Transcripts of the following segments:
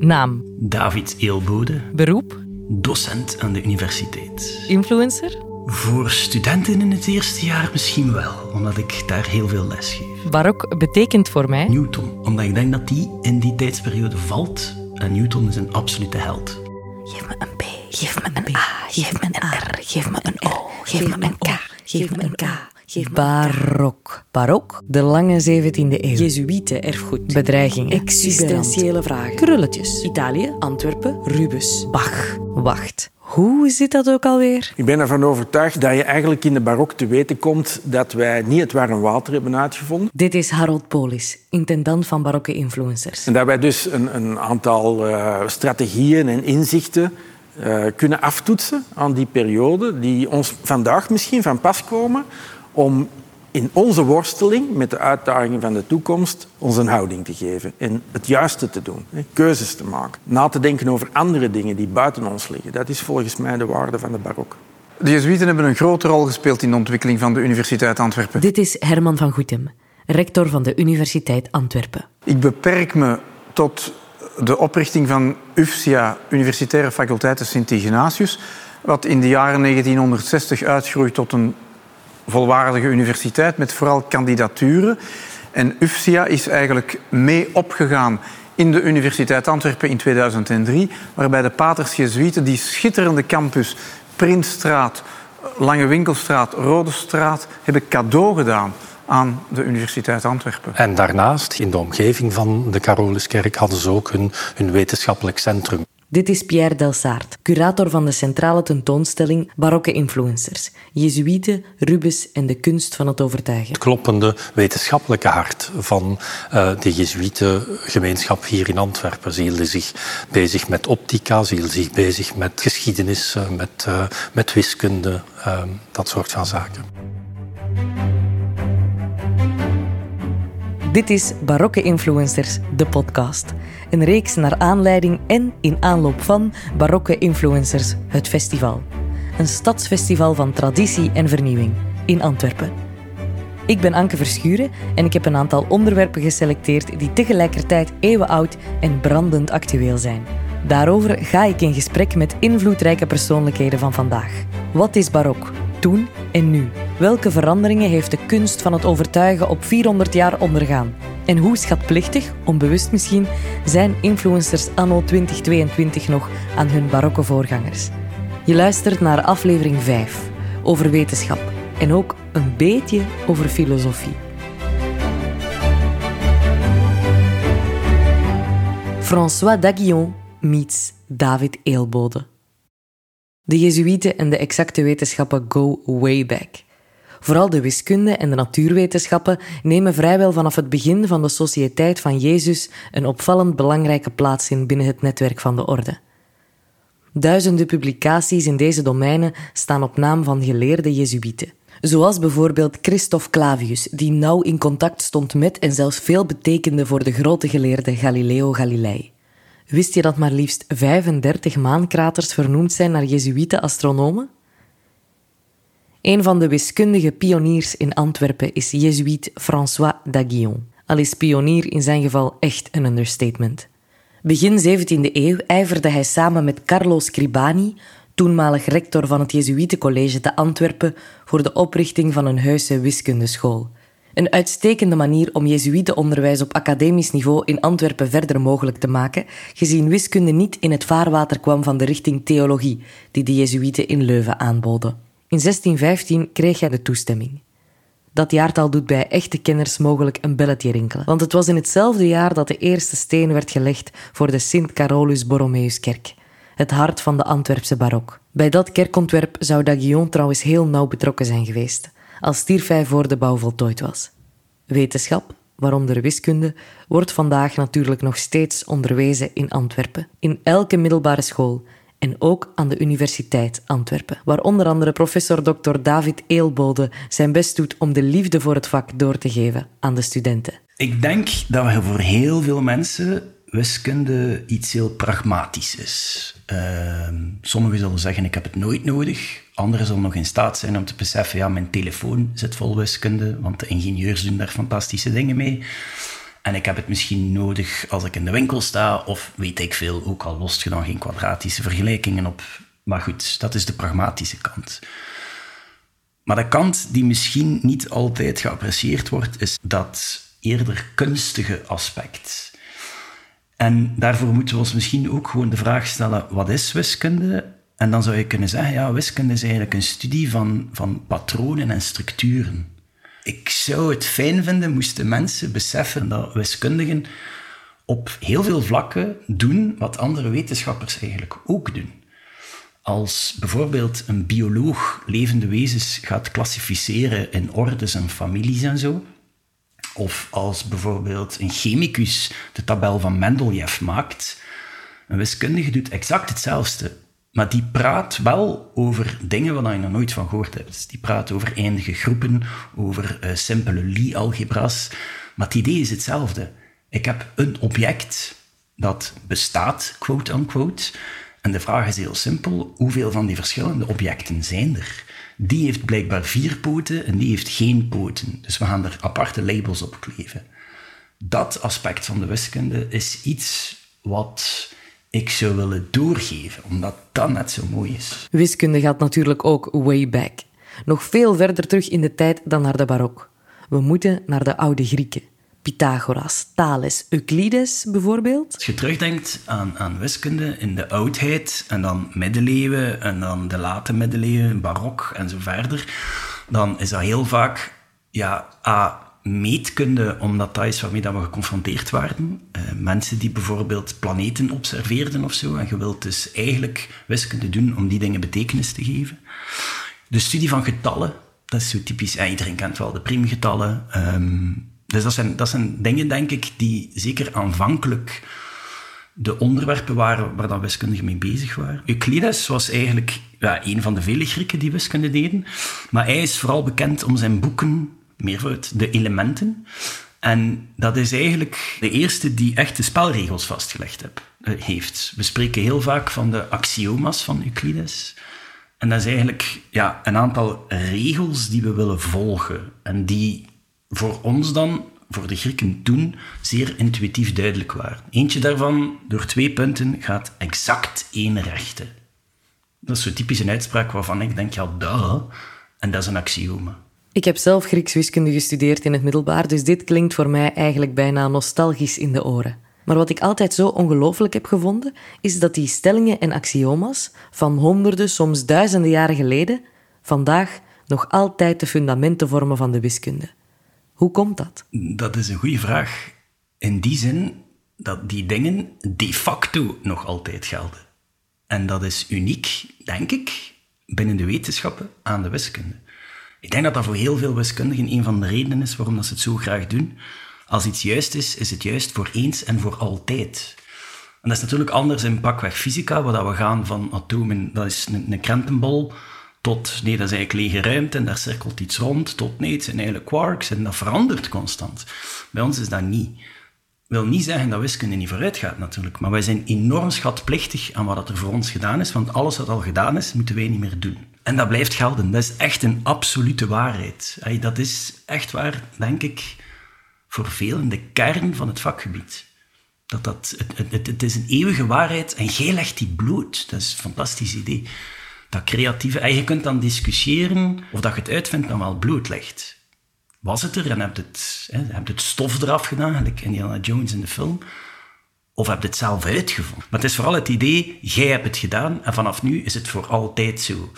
Naam. David Eelbode. Beroep. Docent aan de universiteit. Influencer. Voor studenten in het eerste jaar misschien wel, omdat ik daar heel veel les geef. Barok betekent voor mij... Newton, omdat ik denk dat die in die tijdsperiode valt. En Newton is een absolute held. Geef me een B, geef me een A, geef me een R, geef me een O, geef me een K, geef me een K. Barok. Barok, de lange 17e eeuw. Jezuïeten erfgoed. Bedreigingen. Existentiële vragen. Krulletjes. Italië, Antwerpen, Rubens. Bach. Wacht. Hoe zit dat ook alweer? Ik ben ervan overtuigd dat je eigenlijk in de barok te weten komt dat wij niet het warm water hebben uitgevonden. Dit is Harold Polis, intendant van barokke influencers. En dat wij dus een, een aantal uh, strategieën en inzichten uh, kunnen aftoetsen aan die periode, die ons vandaag misschien van pas komen om in onze worsteling met de uitdagingen van de toekomst ons een houding te geven en het juiste te doen, keuzes te maken, na te denken over andere dingen die buiten ons liggen. Dat is volgens mij de waarde van de barok. De Jezuïeten hebben een grote rol gespeeld in de ontwikkeling van de Universiteit Antwerpen. Dit is Herman van Goetem, rector van de Universiteit Antwerpen. Ik beperk me tot de oprichting van UFSIA, Universitaire Faculteit Sint Ignatius, wat in de jaren 1960 uitgroeit tot een volwaardige universiteit met vooral kandidaturen. En UFSIA is eigenlijk mee opgegaan in de Universiteit Antwerpen in 2003, waarbij de paters Jezuïeten die schitterende campus Printstraat, Lange Winkelstraat, Rode Straat hebben cadeau gedaan aan de Universiteit Antwerpen. En daarnaast, in de omgeving van de Caroluskerk, hadden ze ook hun, hun wetenschappelijk centrum. Dit is Pierre Delsaart, curator van de centrale tentoonstelling Barokke Influencers, Jezuïeten, Rubens en de kunst van het overtuigen. Het kloppende wetenschappelijke hart van uh, de Jezuïetengemeenschap hier in Antwerpen. Ze hielden zich bezig met optica, ze hielden zich bezig met geschiedenis, uh, met, uh, met wiskunde, dat soort van zaken. Dit is Barokke Influencers, de podcast. Een reeks naar aanleiding en in aanloop van Barokke Influencers, het festival. Een stadsfestival van traditie en vernieuwing in Antwerpen. Ik ben Anke Verschuren en ik heb een aantal onderwerpen geselecteerd die tegelijkertijd eeuwenoud en brandend actueel zijn. Daarover ga ik in gesprek met invloedrijke persoonlijkheden van vandaag. Wat is barok? Toen en nu? Welke veranderingen heeft de kunst van het overtuigen op 400 jaar ondergaan? En hoe schatplichtig, onbewust misschien, zijn influencers anno 2022 nog aan hun barokke voorgangers? Je luistert naar aflevering 5 over wetenschap en ook een beetje over filosofie. François Daguillon meets David Eelbode. De Jezuïeten en de exacte wetenschappen go way back. Vooral de wiskunde en de natuurwetenschappen nemen vrijwel vanaf het begin van de Sociëteit van Jezus een opvallend belangrijke plaats in binnen het netwerk van de orde. Duizenden publicaties in deze domeinen staan op naam van geleerde Jezuïeten. Zoals bijvoorbeeld Christophe Clavius, die nauw in contact stond met en zelfs veel betekende voor de grote geleerde Galileo Galilei. Wist je dat maar liefst 35 maankraters vernoemd zijn naar Jezuïte astronomen? Een van de wiskundige pioniers in Antwerpen is Jezuïet François Daguillon. Al is pionier in zijn geval echt een understatement. Begin 17e eeuw ijverde hij samen met Carlo Scribani, toenmalig rector van het Jezuïetencollege te Antwerpen, voor de oprichting van een heuse wiskundeschool. Een uitstekende manier om Jezuïetenonderwijs op academisch niveau in Antwerpen verder mogelijk te maken, gezien wiskunde niet in het vaarwater kwam van de richting theologie die de Jezuïeten in Leuven aanboden. In 1615 kreeg hij de toestemming. Dat jaartal doet bij echte kenners mogelijk een belletje rinkelen, want het was in hetzelfde jaar dat de eerste steen werd gelegd voor de Sint Carolus Borromeuskerk, het hart van de Antwerpse barok. Bij dat kerkontwerp zou Daguillon trouwens heel nauw betrokken zijn geweest, al stierf hij voor de bouw voltooid was. Wetenschap, waaronder wiskunde, wordt vandaag natuurlijk nog steeds onderwezen in Antwerpen, in elke middelbare school en ook aan de Universiteit Antwerpen, waar onder andere professor Dr. David Eelbode zijn best doet om de liefde voor het vak door te geven aan de studenten. Ik denk dat we voor heel veel mensen wiskunde iets heel pragmatisch is. Uh, sommigen zullen zeggen, ik heb het nooit nodig. Anderen zullen nog in staat zijn om te beseffen, ja, mijn telefoon zit vol wiskunde, want de ingenieurs doen daar fantastische dingen mee. En ik heb het misschien nodig als ik in de winkel sta, of weet ik veel, ook al lost je dan geen kwadratische vergelijkingen op. Maar goed, dat is de pragmatische kant. Maar de kant die misschien niet altijd geapprecieerd wordt, is dat eerder kunstige aspect. En daarvoor moeten we ons misschien ook gewoon de vraag stellen: wat is wiskunde? En dan zou je kunnen zeggen: ja, wiskunde is eigenlijk een studie van, van patronen en structuren. Ik zou het fijn vinden moesten mensen beseffen dat wiskundigen op heel veel vlakken doen wat andere wetenschappers eigenlijk ook doen. Als bijvoorbeeld een bioloog levende wezens gaat klassificeren in ordes en families en zo, of als bijvoorbeeld een chemicus de tabel van Mendeleev maakt, een wiskundige doet exact hetzelfde. Maar die praat wel over dingen waar je nog nooit van gehoord hebt. Dus die praat over eindige groepen, over uh, simpele Lie-algebra's. Maar het idee is hetzelfde. Ik heb een object dat bestaat, quote-unquote. En de vraag is heel simpel: hoeveel van die verschillende objecten zijn er? Die heeft blijkbaar vier poten en die heeft geen poten. Dus we gaan er aparte labels op kleven. Dat aspect van de wiskunde is iets wat ik zou willen doorgeven, omdat dat net zo mooi is. Wiskunde gaat natuurlijk ook way back. Nog veel verder terug in de tijd dan naar de barok. We moeten naar de oude Grieken. Pythagoras, Thales, Euclides bijvoorbeeld? Als je terugdenkt aan, aan wiskunde in de oudheid en dan middeleeuwen en dan de late middeleeuwen, barok en zo verder, dan is dat heel vaak ja, meetkunde, omdat dat is waarmee dat we geconfronteerd waren. Uh, mensen die bijvoorbeeld planeten observeerden of zo. En je wilt dus eigenlijk wiskunde doen om die dingen betekenis te geven. De studie van getallen, dat is zo typisch. Ja, iedereen kent wel de priemgetallen. Um, dus dat zijn, dat zijn dingen, denk ik, die zeker aanvankelijk de onderwerpen waren waar dan wiskundigen mee bezig waren. Euclides was eigenlijk ja, een van de vele Grieken die wiskunde deden. Maar hij is vooral bekend om zijn boeken meervoud, de elementen. En dat is eigenlijk de eerste die echt de spelregels vastgelegd heb, eh, heeft. We spreken heel vaak van de axioma's van Euclides. En dat is eigenlijk ja, een aantal regels die we willen volgen. En die voor ons dan, voor de Grieken toen, zeer intuïtief duidelijk waren. Eentje daarvan, door twee punten, gaat exact één rechte. Dat is zo typisch een uitspraak waarvan ik denk, ja, duh. En dat is een axioma. Ik heb zelf Grieks wiskunde gestudeerd in het middelbaar, dus dit klinkt voor mij eigenlijk bijna nostalgisch in de oren. Maar wat ik altijd zo ongelooflijk heb gevonden, is dat die stellingen en axioma's van honderden, soms duizenden jaren geleden, vandaag nog altijd de fundamenten vormen van de wiskunde. Hoe komt dat? Dat is een goede vraag. In die zin dat die dingen de facto nog altijd gelden. En dat is uniek, denk ik, binnen de wetenschappen aan de wiskunde. Ik denk dat dat voor heel veel wiskundigen een van de redenen is waarom dat ze het zo graag doen. Als iets juist is, is het juist voor eens en voor altijd. En dat is natuurlijk anders in pakweg fysica, waar we gaan van atomen, dat is een, een krentenbol, tot nee, dat is eigenlijk lege ruimte en daar cirkelt iets rond, tot nee, het zijn eigenlijk quarks en dat verandert constant. Bij ons is dat niet. wil niet zeggen dat wiskunde niet vooruit gaat natuurlijk, maar wij zijn enorm schatplichtig aan wat er voor ons gedaan is, want alles wat al gedaan is, moeten wij niet meer doen. En dat blijft gelden. Dat is echt een absolute waarheid. Dat is echt waar, denk ik, voor velen de kern van het vakgebied. Dat dat, het, het, het is een eeuwige waarheid en jij legt die bloot. Dat is een fantastisch idee. Dat creatieve... En je kunt dan discussiëren of dat je het uitvindt dan wel bloot legt. Was het er en heb je het, hè, het stof eraf gedaan, gelijk Indiana Jones in de film... Of heb je het zelf uitgevonden? Maar het is vooral het idee, jij hebt het gedaan en vanaf nu is het voor altijd zo.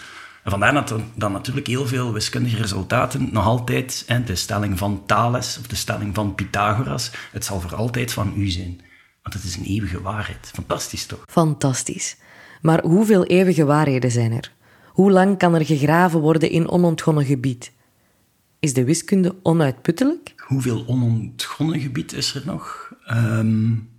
En vandaar dat dan natuurlijk heel veel wiskundige resultaten nog altijd, hè, de stelling van Thales of de stelling van Pythagoras, het zal voor altijd van u zijn. Want het is een eeuwige waarheid. Fantastisch toch? Fantastisch. Maar hoeveel eeuwige waarheden zijn er? Hoe lang kan er gegraven worden in onontgonnen gebied? Is de wiskunde onuitputtelijk? Hoeveel onontgonnen gebied is er nog? Um,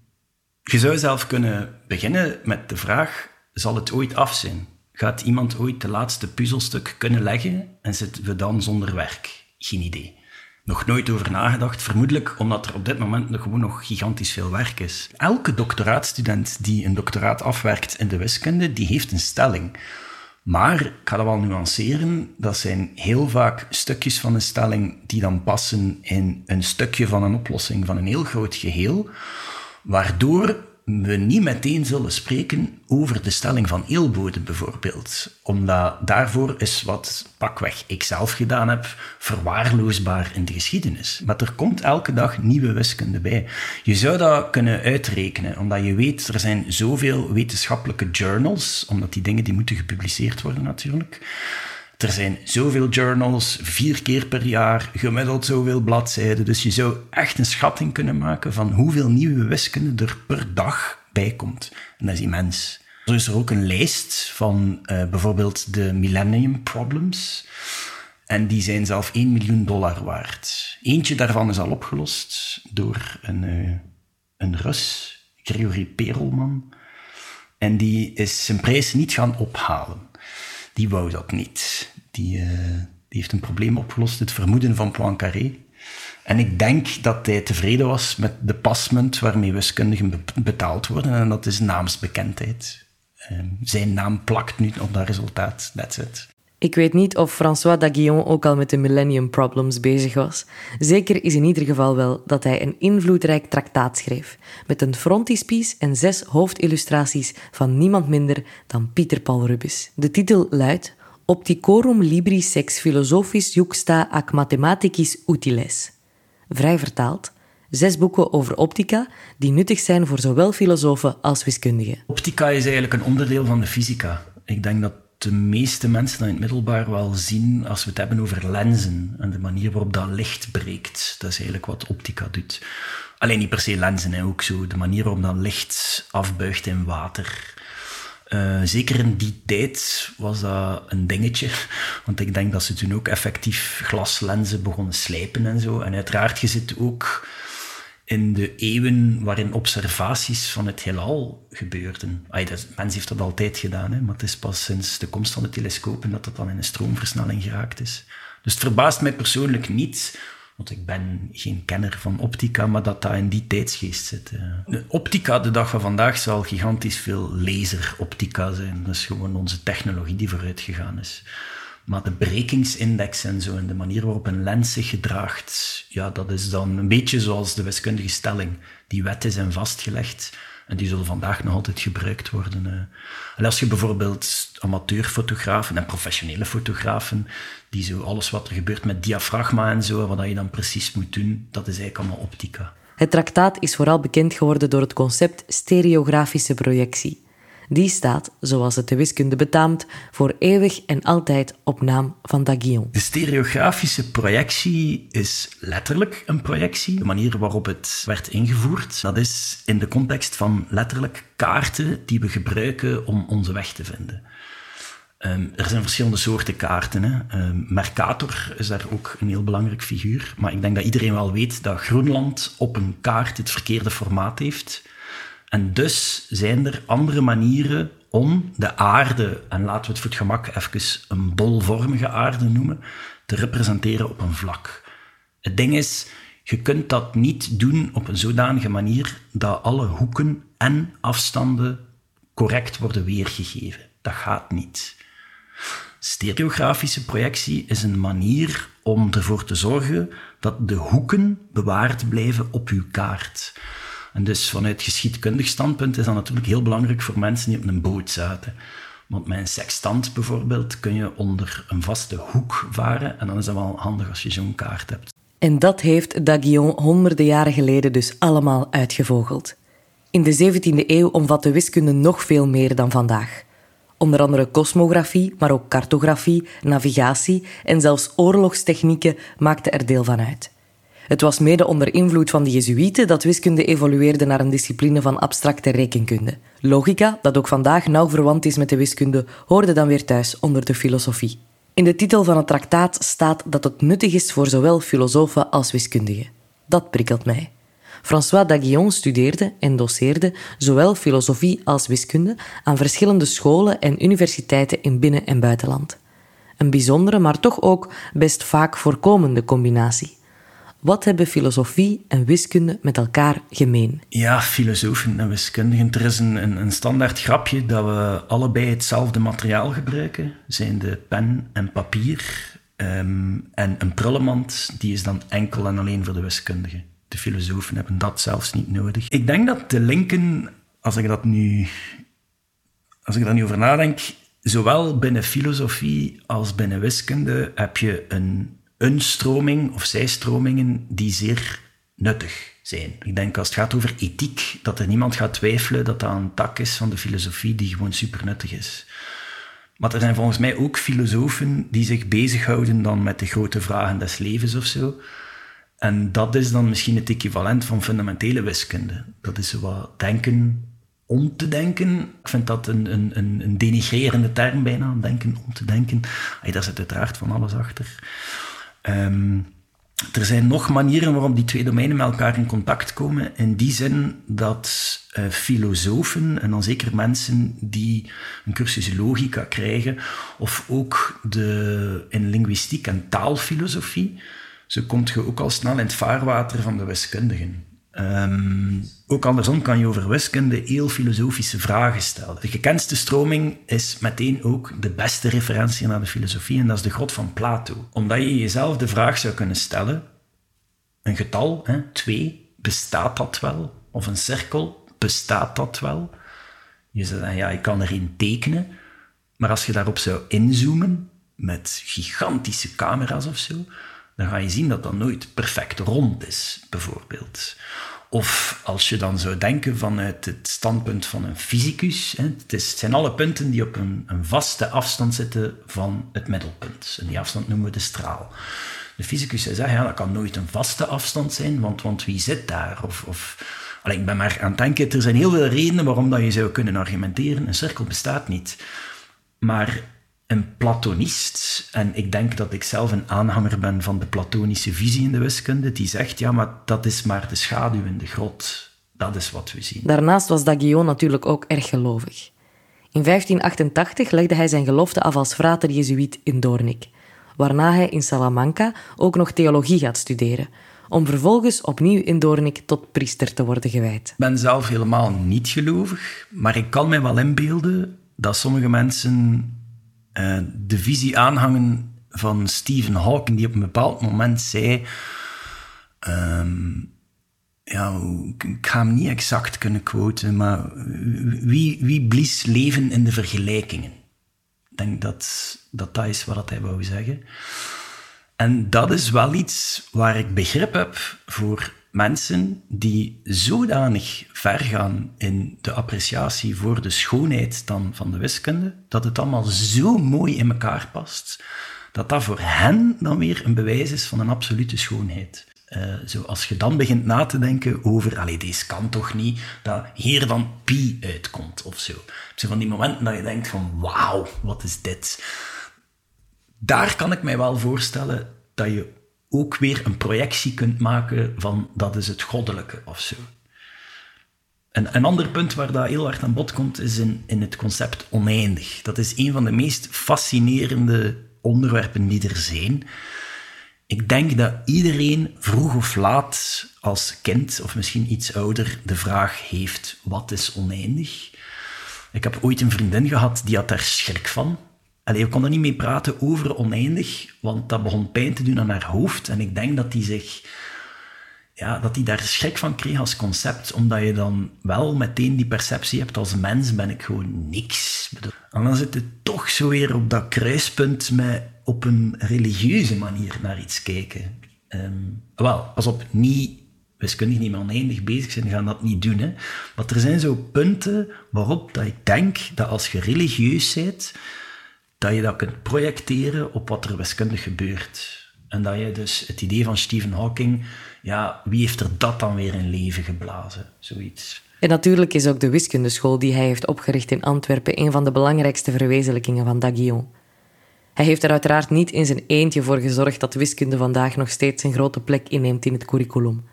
je zou zelf kunnen beginnen met de vraag: zal het ooit af zijn? Gaat iemand ooit de laatste puzzelstuk kunnen leggen en zitten we dan zonder werk? Geen idee. Nog nooit over nagedacht, vermoedelijk omdat er op dit moment nog gewoon nog gigantisch veel werk is. Elke doctoraatstudent die een doctoraat afwerkt in de wiskunde, die heeft een stelling. Maar ik ga dat wel nuanceren. Dat zijn heel vaak stukjes van een stelling die dan passen in een stukje van een oplossing van een heel groot geheel, waardoor we niet meteen zullen spreken over de stelling van eelbode bijvoorbeeld. Omdat daarvoor is wat pakweg ik zelf gedaan heb verwaarloosbaar in de geschiedenis. Maar er komt elke dag nieuwe wiskunde bij. Je zou dat kunnen uitrekenen, omdat je weet, er zijn zoveel wetenschappelijke journals, omdat die dingen die moeten gepubliceerd worden natuurlijk. Er zijn zoveel journals, vier keer per jaar, gemiddeld zoveel bladzijden. Dus je zou echt een schatting kunnen maken van hoeveel nieuwe wiskunde er per dag bij komt. En dat is immens. Er is er ook een lijst van uh, bijvoorbeeld de Millennium Problems. En die zijn zelf 1 miljoen dollar waard. Eentje daarvan is al opgelost door een, uh, een Rus, Gregory Perelman. En die is zijn prijs niet gaan ophalen. Die wou dat niet. Die, uh, die heeft een probleem opgelost, het vermoeden van Poincaré. En ik denk dat hij tevreden was met de pasmunt waarmee wiskundigen betaald worden. En dat is naamsbekendheid. Uh, zijn naam plakt nu op dat resultaat. That's it. Ik weet niet of François Daguillon ook al met de Millennium Problems bezig was. Zeker is in ieder geval wel dat hij een invloedrijk traktaat schreef, met een frontispiece en zes hoofdillustraties van niemand minder dan Pieter Paul Rubens. De titel luidt Opticorum libri sex philosophis juxta ac mathematicis utiles. Vrij vertaald, zes boeken over optica die nuttig zijn voor zowel filosofen als wiskundigen. Optica is eigenlijk een onderdeel van de fysica. Ik denk dat de meeste mensen in het middelbaar wel zien als we het hebben over lenzen en de manier waarop dat licht breekt. Dat is eigenlijk wat optica doet. Alleen niet per se lenzen, hè, ook zo de manier waarop dat licht afbuigt in water. Uh, zeker in die tijd was dat een dingetje. Want ik denk dat ze toen ook effectief glaslenzen begonnen slijpen en zo. En uiteraard, je zit ook in de eeuwen waarin observaties van het heelal gebeurden. Ay, dat, mens heeft dat altijd gedaan, hè, maar het is pas sinds de komst van de telescopen dat dat dan in een stroomversnelling geraakt is. Dus het verbaast mij persoonlijk niet, want ik ben geen kenner van optica, maar dat dat in die tijdsgeest zit. De optica de dag van vandaag zal gigantisch veel laseroptica zijn. Dat is gewoon onze technologie die vooruit gegaan is. Maar de brekingsindex en zo en de manier waarop een lens zich gedraagt, ja, dat is dan een beetje zoals de wiskundige stelling. Die wetten zijn vastgelegd en die zullen vandaag nog altijd gebruikt worden. Eh. En als je bijvoorbeeld amateurfotografen en professionele fotografen, die zo alles wat er gebeurt met diafragma en zo, wat je dan precies moet doen, dat is eigenlijk allemaal optica. Het traktaat is vooral bekend geworden door het concept stereografische projectie. Die staat, zoals het de wiskunde betaamt, voor eeuwig en altijd op naam van Daguillon. De stereografische projectie is letterlijk een projectie. De manier waarop het werd ingevoerd, dat is in de context van letterlijk kaarten die we gebruiken om onze weg te vinden. Um, er zijn verschillende soorten kaarten. Hè. Um, Mercator is daar ook een heel belangrijk figuur. Maar ik denk dat iedereen wel weet dat Groenland op een kaart het verkeerde formaat heeft. En dus zijn er andere manieren om de aarde, en laten we het voor het gemak even een bolvormige aarde noemen, te representeren op een vlak. Het ding is, je kunt dat niet doen op een zodanige manier dat alle hoeken en afstanden correct worden weergegeven. Dat gaat niet. Stereografische projectie is een manier om ervoor te zorgen dat de hoeken bewaard blijven op uw kaart. En dus vanuit geschiedkundig standpunt is dat natuurlijk heel belangrijk voor mensen die op een boot zaten. Want met een sextant bijvoorbeeld kun je onder een vaste hoek varen en dan is dat wel handig als je zo'n kaart hebt. En dat heeft Daguillon honderden jaren geleden dus allemaal uitgevogeld. In de 17e eeuw omvatte wiskunde nog veel meer dan vandaag. Onder andere kosmografie, maar ook cartografie, navigatie en zelfs oorlogstechnieken maakten er deel van uit. Het was mede onder invloed van de Jezuïeten dat wiskunde evolueerde naar een discipline van abstracte rekenkunde. Logica, dat ook vandaag nauw verwant is met de wiskunde, hoorde dan weer thuis onder de filosofie. In de titel van het traktaat staat dat het nuttig is voor zowel filosofen als wiskundigen. Dat prikkelt mij. François Daguillon studeerde en doseerde zowel filosofie als wiskunde aan verschillende scholen en universiteiten in binnen- en buitenland. Een bijzondere, maar toch ook best vaak voorkomende combinatie. Wat hebben filosofie en wiskunde met elkaar gemeen? Ja, filosofen en wiskundigen. Er is een, standaard grapje dat we allebei hetzelfde materiaal gebruiken. Zijn de pen en papier. Ehm, en een prullenmand, die is dan enkel en alleen voor de wiskundigen. De filosofen hebben dat zelfs niet nodig. Ik denk dat de linken, als ik dat nu, als ik daar nu over nadenk, zowel binnen filosofie als binnen wiskunde heb je een, een stroming of zijstromingen die zeer nuttig zijn. Ik denk als het gaat over ethiek, dat er niemand gaat twijfelen dat dat een tak is van de filosofie die gewoon super nuttig is. Maar er zijn volgens mij ook filosofen die zich bezighouden dan met de grote vragen des levens of zo. En dat is dan misschien het equivalent van fundamentele wiskunde. Dat is wat denken om te denken. Ik vind dat een, een, een, denigrerende term bijna, denken om te denken. Ay, daar zit uiteraard van alles achter. Ehm, er zijn nog manieren waarop die twee domeinen met elkaar in contact komen. In die zin dat uh, filosofen, en dan zeker mensen die een cursus logica krijgen, of ook de, in linguïstiek en taalfilosofie, zo komt je ook al snel in het vaarwater van de wiskundigen. Um, ook andersom kan je over wiskunde heel filosofische vragen stellen. De gekendste stroming is meteen ook de beste referentie naar de filosofie en dat is de God van Plato. Omdat je jezelf de vraag zou kunnen stellen, een getal, hè, twee, bestaat dat wel? Of een cirkel, bestaat dat wel? Je zou zeggen, ja, ik kan erin tekenen, maar als je daarop zou inzoomen, met gigantische camera's of zo, dan ga je zien dat dat nooit perfect rond is, bijvoorbeeld. Of als je dan zou denken vanuit het standpunt van een fysicus, het, is, het, zijn alle punten die op een, een, vaste afstand zitten van het middelpunt. En die afstand noemen we de straal. De fysicus zou zeggen, ja, dat kan nooit een vaste afstand zijn, want, want wie zit daar? Of, of, alleen, ik ben maar aan het denken, er zijn heel veel redenen waarom dat je zou kunnen argumenteren, een cirkel bestaat niet. Maar een platonist, en ik denk dat ik zelf een aanhanger ben van de platonische visie in de wiskunde, die zegt, ja, maar dat is maar de schaduw in de grot. Dat is wat we zien. Daarnaast was Daguillon natuurlijk ook erg gelovig. In 1588 legde hij zijn gelofte af als frater jezuïet in Doornik, waarna hij in Salamanca ook nog theologie gaat studeren, om vervolgens opnieuw in Doornik tot priester te worden gewijd. Ik ben zelf helemaal niet gelovig, maar ik kan mij wel inbeelden dat sommige mensen uh, de visie aanhangen van Stephen Hawking, die op een bepaald moment zei. Um, ja, ik ga hem niet exact kunnen quoten, maar wie, wie blies leven in de vergelijkingen? Ik denk dat dat, dat is wat hij wou zeggen. En dat is wel iets waar ik begrip heb voor mensen die zodanig ver gaan in de appreciatie voor de schoonheid dan van de wiskunde, dat het allemaal zo mooi in elkaar past, dat dat voor hen dan weer een bewijs is van een absolute schoonheid. Uh, zo als je dan begint na te denken over, allee, deze kan toch niet, dat hier dan pi uitkomt of zo. Zo van die momenten dat je denkt van, wauw, wat is dit? Daar kan ik mij wel voorstellen dat je ook weer een projectie kunt maken van dat is het goddelijke of zo. Een, een ander punt waar dat heel hard aan bod komt, is in, in het concept oneindig. Dat is een van de meest fascinerende onderwerpen die er zijn. Ik denk dat iedereen vroeg of laat als kind, of misschien iets ouder, de vraag heeft: wat is oneindig? Ik heb ooit een vriendin gehad die had daar schrik van. Allee, we konden niet mee praten over oneindig, want dat begon pijn te doen aan haar hoofd. En ik denk dat hij zich... Ja, dat hij daar schrik van kreeg als concept, omdat je dan wel meteen die perceptie hebt als mens ben ik gewoon niks. En dan zit je toch zo weer op dat kruispunt met op een religieuze manier naar iets kijken. Um, wel, pas op, niet wiskundig niet meer oneindig bezig zijn, gaan dat niet doen. Hè. Maar er zijn zo punten waarop dat ik denk dat als je religieus bent, dat je dat kunt projecteren op wat er wiskundig gebeurt. En dat je dus het idee van Stephen Hawking, ja, wie heeft er dat dan weer in leven geblazen? Zoiets. En natuurlijk is ook de wiskundeschool die hij heeft opgericht in Antwerpen een van de belangrijkste verwezenlijkingen van Daguillon. Hij heeft er uiteraard niet in zijn eentje voor gezorgd dat wiskunde vandaag nog steeds een grote plek inneemt in het curriculum.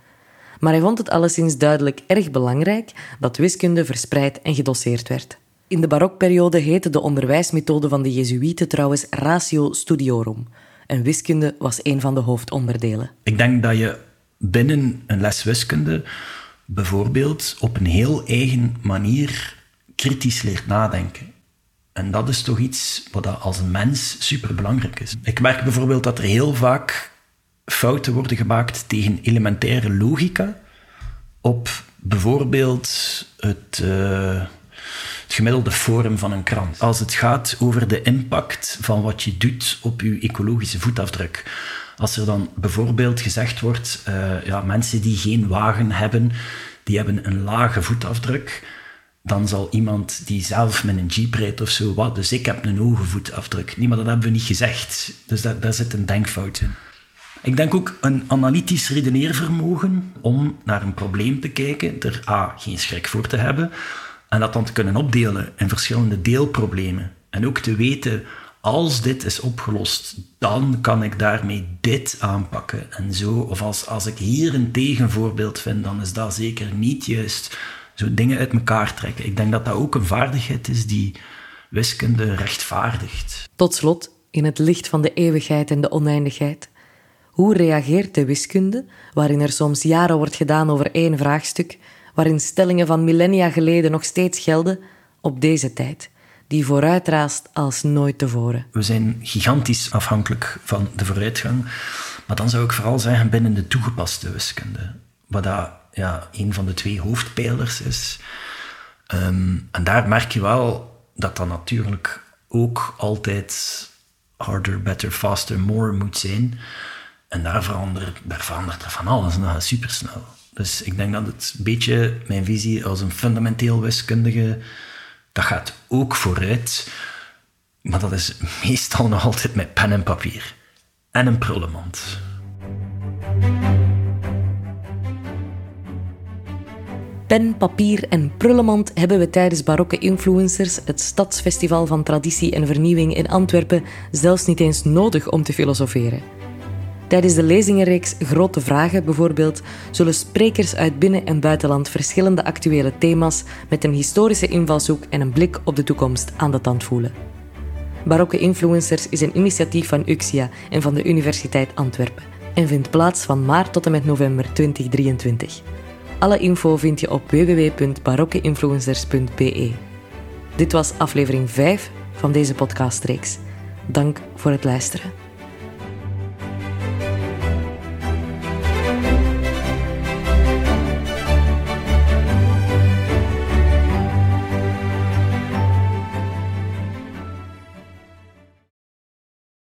Maar hij vond het alleszins duidelijk erg belangrijk dat wiskunde verspreid en gedosseerd werd. In de barokperiode heette de onderwijsmethode van de Jezuïeten trouwens ratio studiorum. En wiskunde was een van de hoofdonderdelen. Ik denk dat je binnen een les wiskunde bijvoorbeeld op een heel eigen manier kritisch leert nadenken. En dat is toch iets wat als mens superbelangrijk is. Ik merk bijvoorbeeld dat er heel vaak fouten worden gemaakt tegen elementaire logica op bijvoorbeeld het, uh, het gemiddelde forum van een krant. Als het gaat over de impact van wat je doet op je ecologische voetafdruk. Als er dan bijvoorbeeld gezegd wordt, uh, ja, mensen die geen wagen hebben, die hebben een lage voetafdruk, dan zal iemand die zelf met een jeep rijdt of zo, wat, dus ik heb een hoge voetafdruk. Nee, maar dat hebben we niet gezegd. Dus daar, daar zit een denkfout in. Ik denk ook een analytisch redeneervermogen om naar een probleem te kijken, er A, geen schrik voor te hebben, en dat dan te kunnen opdelen in verschillende deelproblemen. En ook te weten, als dit is opgelost, dan kan ik daarmee dit aanpakken en zo. Of als, als ik hier een tegenvoorbeeld vind, dan is dat zeker niet juist. Zo dingen uit elkaar trekken. Ik denk dat dat ook een vaardigheid is die wiskunde rechtvaardigt. Tot slot, in het licht van de eeuwigheid en de oneindigheid. Hoe reageert de wiskunde, waarin er soms jaren wordt gedaan over één vraagstuk, waarin stellingen van millennia geleden nog steeds gelden, op deze tijd? die vooruitraast als nooit tevoren. We zijn gigantisch afhankelijk van de vooruitgang. Maar dan zou ik vooral zeggen binnen de toegepaste wiskunde. Wat dat ja, een van de twee hoofdpijlers is. Ehm, en daar merk je wel dat dat natuurlijk ook altijd harder, better, faster, more moet zijn. En daar verandert, daar verandert er van alles en supersnel. Dus ik denk dat het een beetje mijn visie als een fundamenteel wiskundige dat gaat ook vooruit. Maar dat is meestal nog altijd met pen en papier. En een prullenmand. Pen, papier en prullenmand hebben we tijdens Barokke Influencers, het stadsfestival van traditie en vernieuwing in Antwerpen, zelfs niet eens nodig om te filosoferen. Tijdens de lezingenreeks Grote Vragen bijvoorbeeld zullen sprekers uit binnen- en buitenland verschillende actuele thema's met een historische invalshoek en een blik op de toekomst aan de tand voelen. Barokke Influencers is een initiatief van UXIA en van de Universiteit Antwerpen en vindt plaats van maart tot en met november 2023. Alle info vind je op www.barokkeinfluencers.be. Dit was aflevering 5 van deze podcastreeks. Dank voor het luisteren.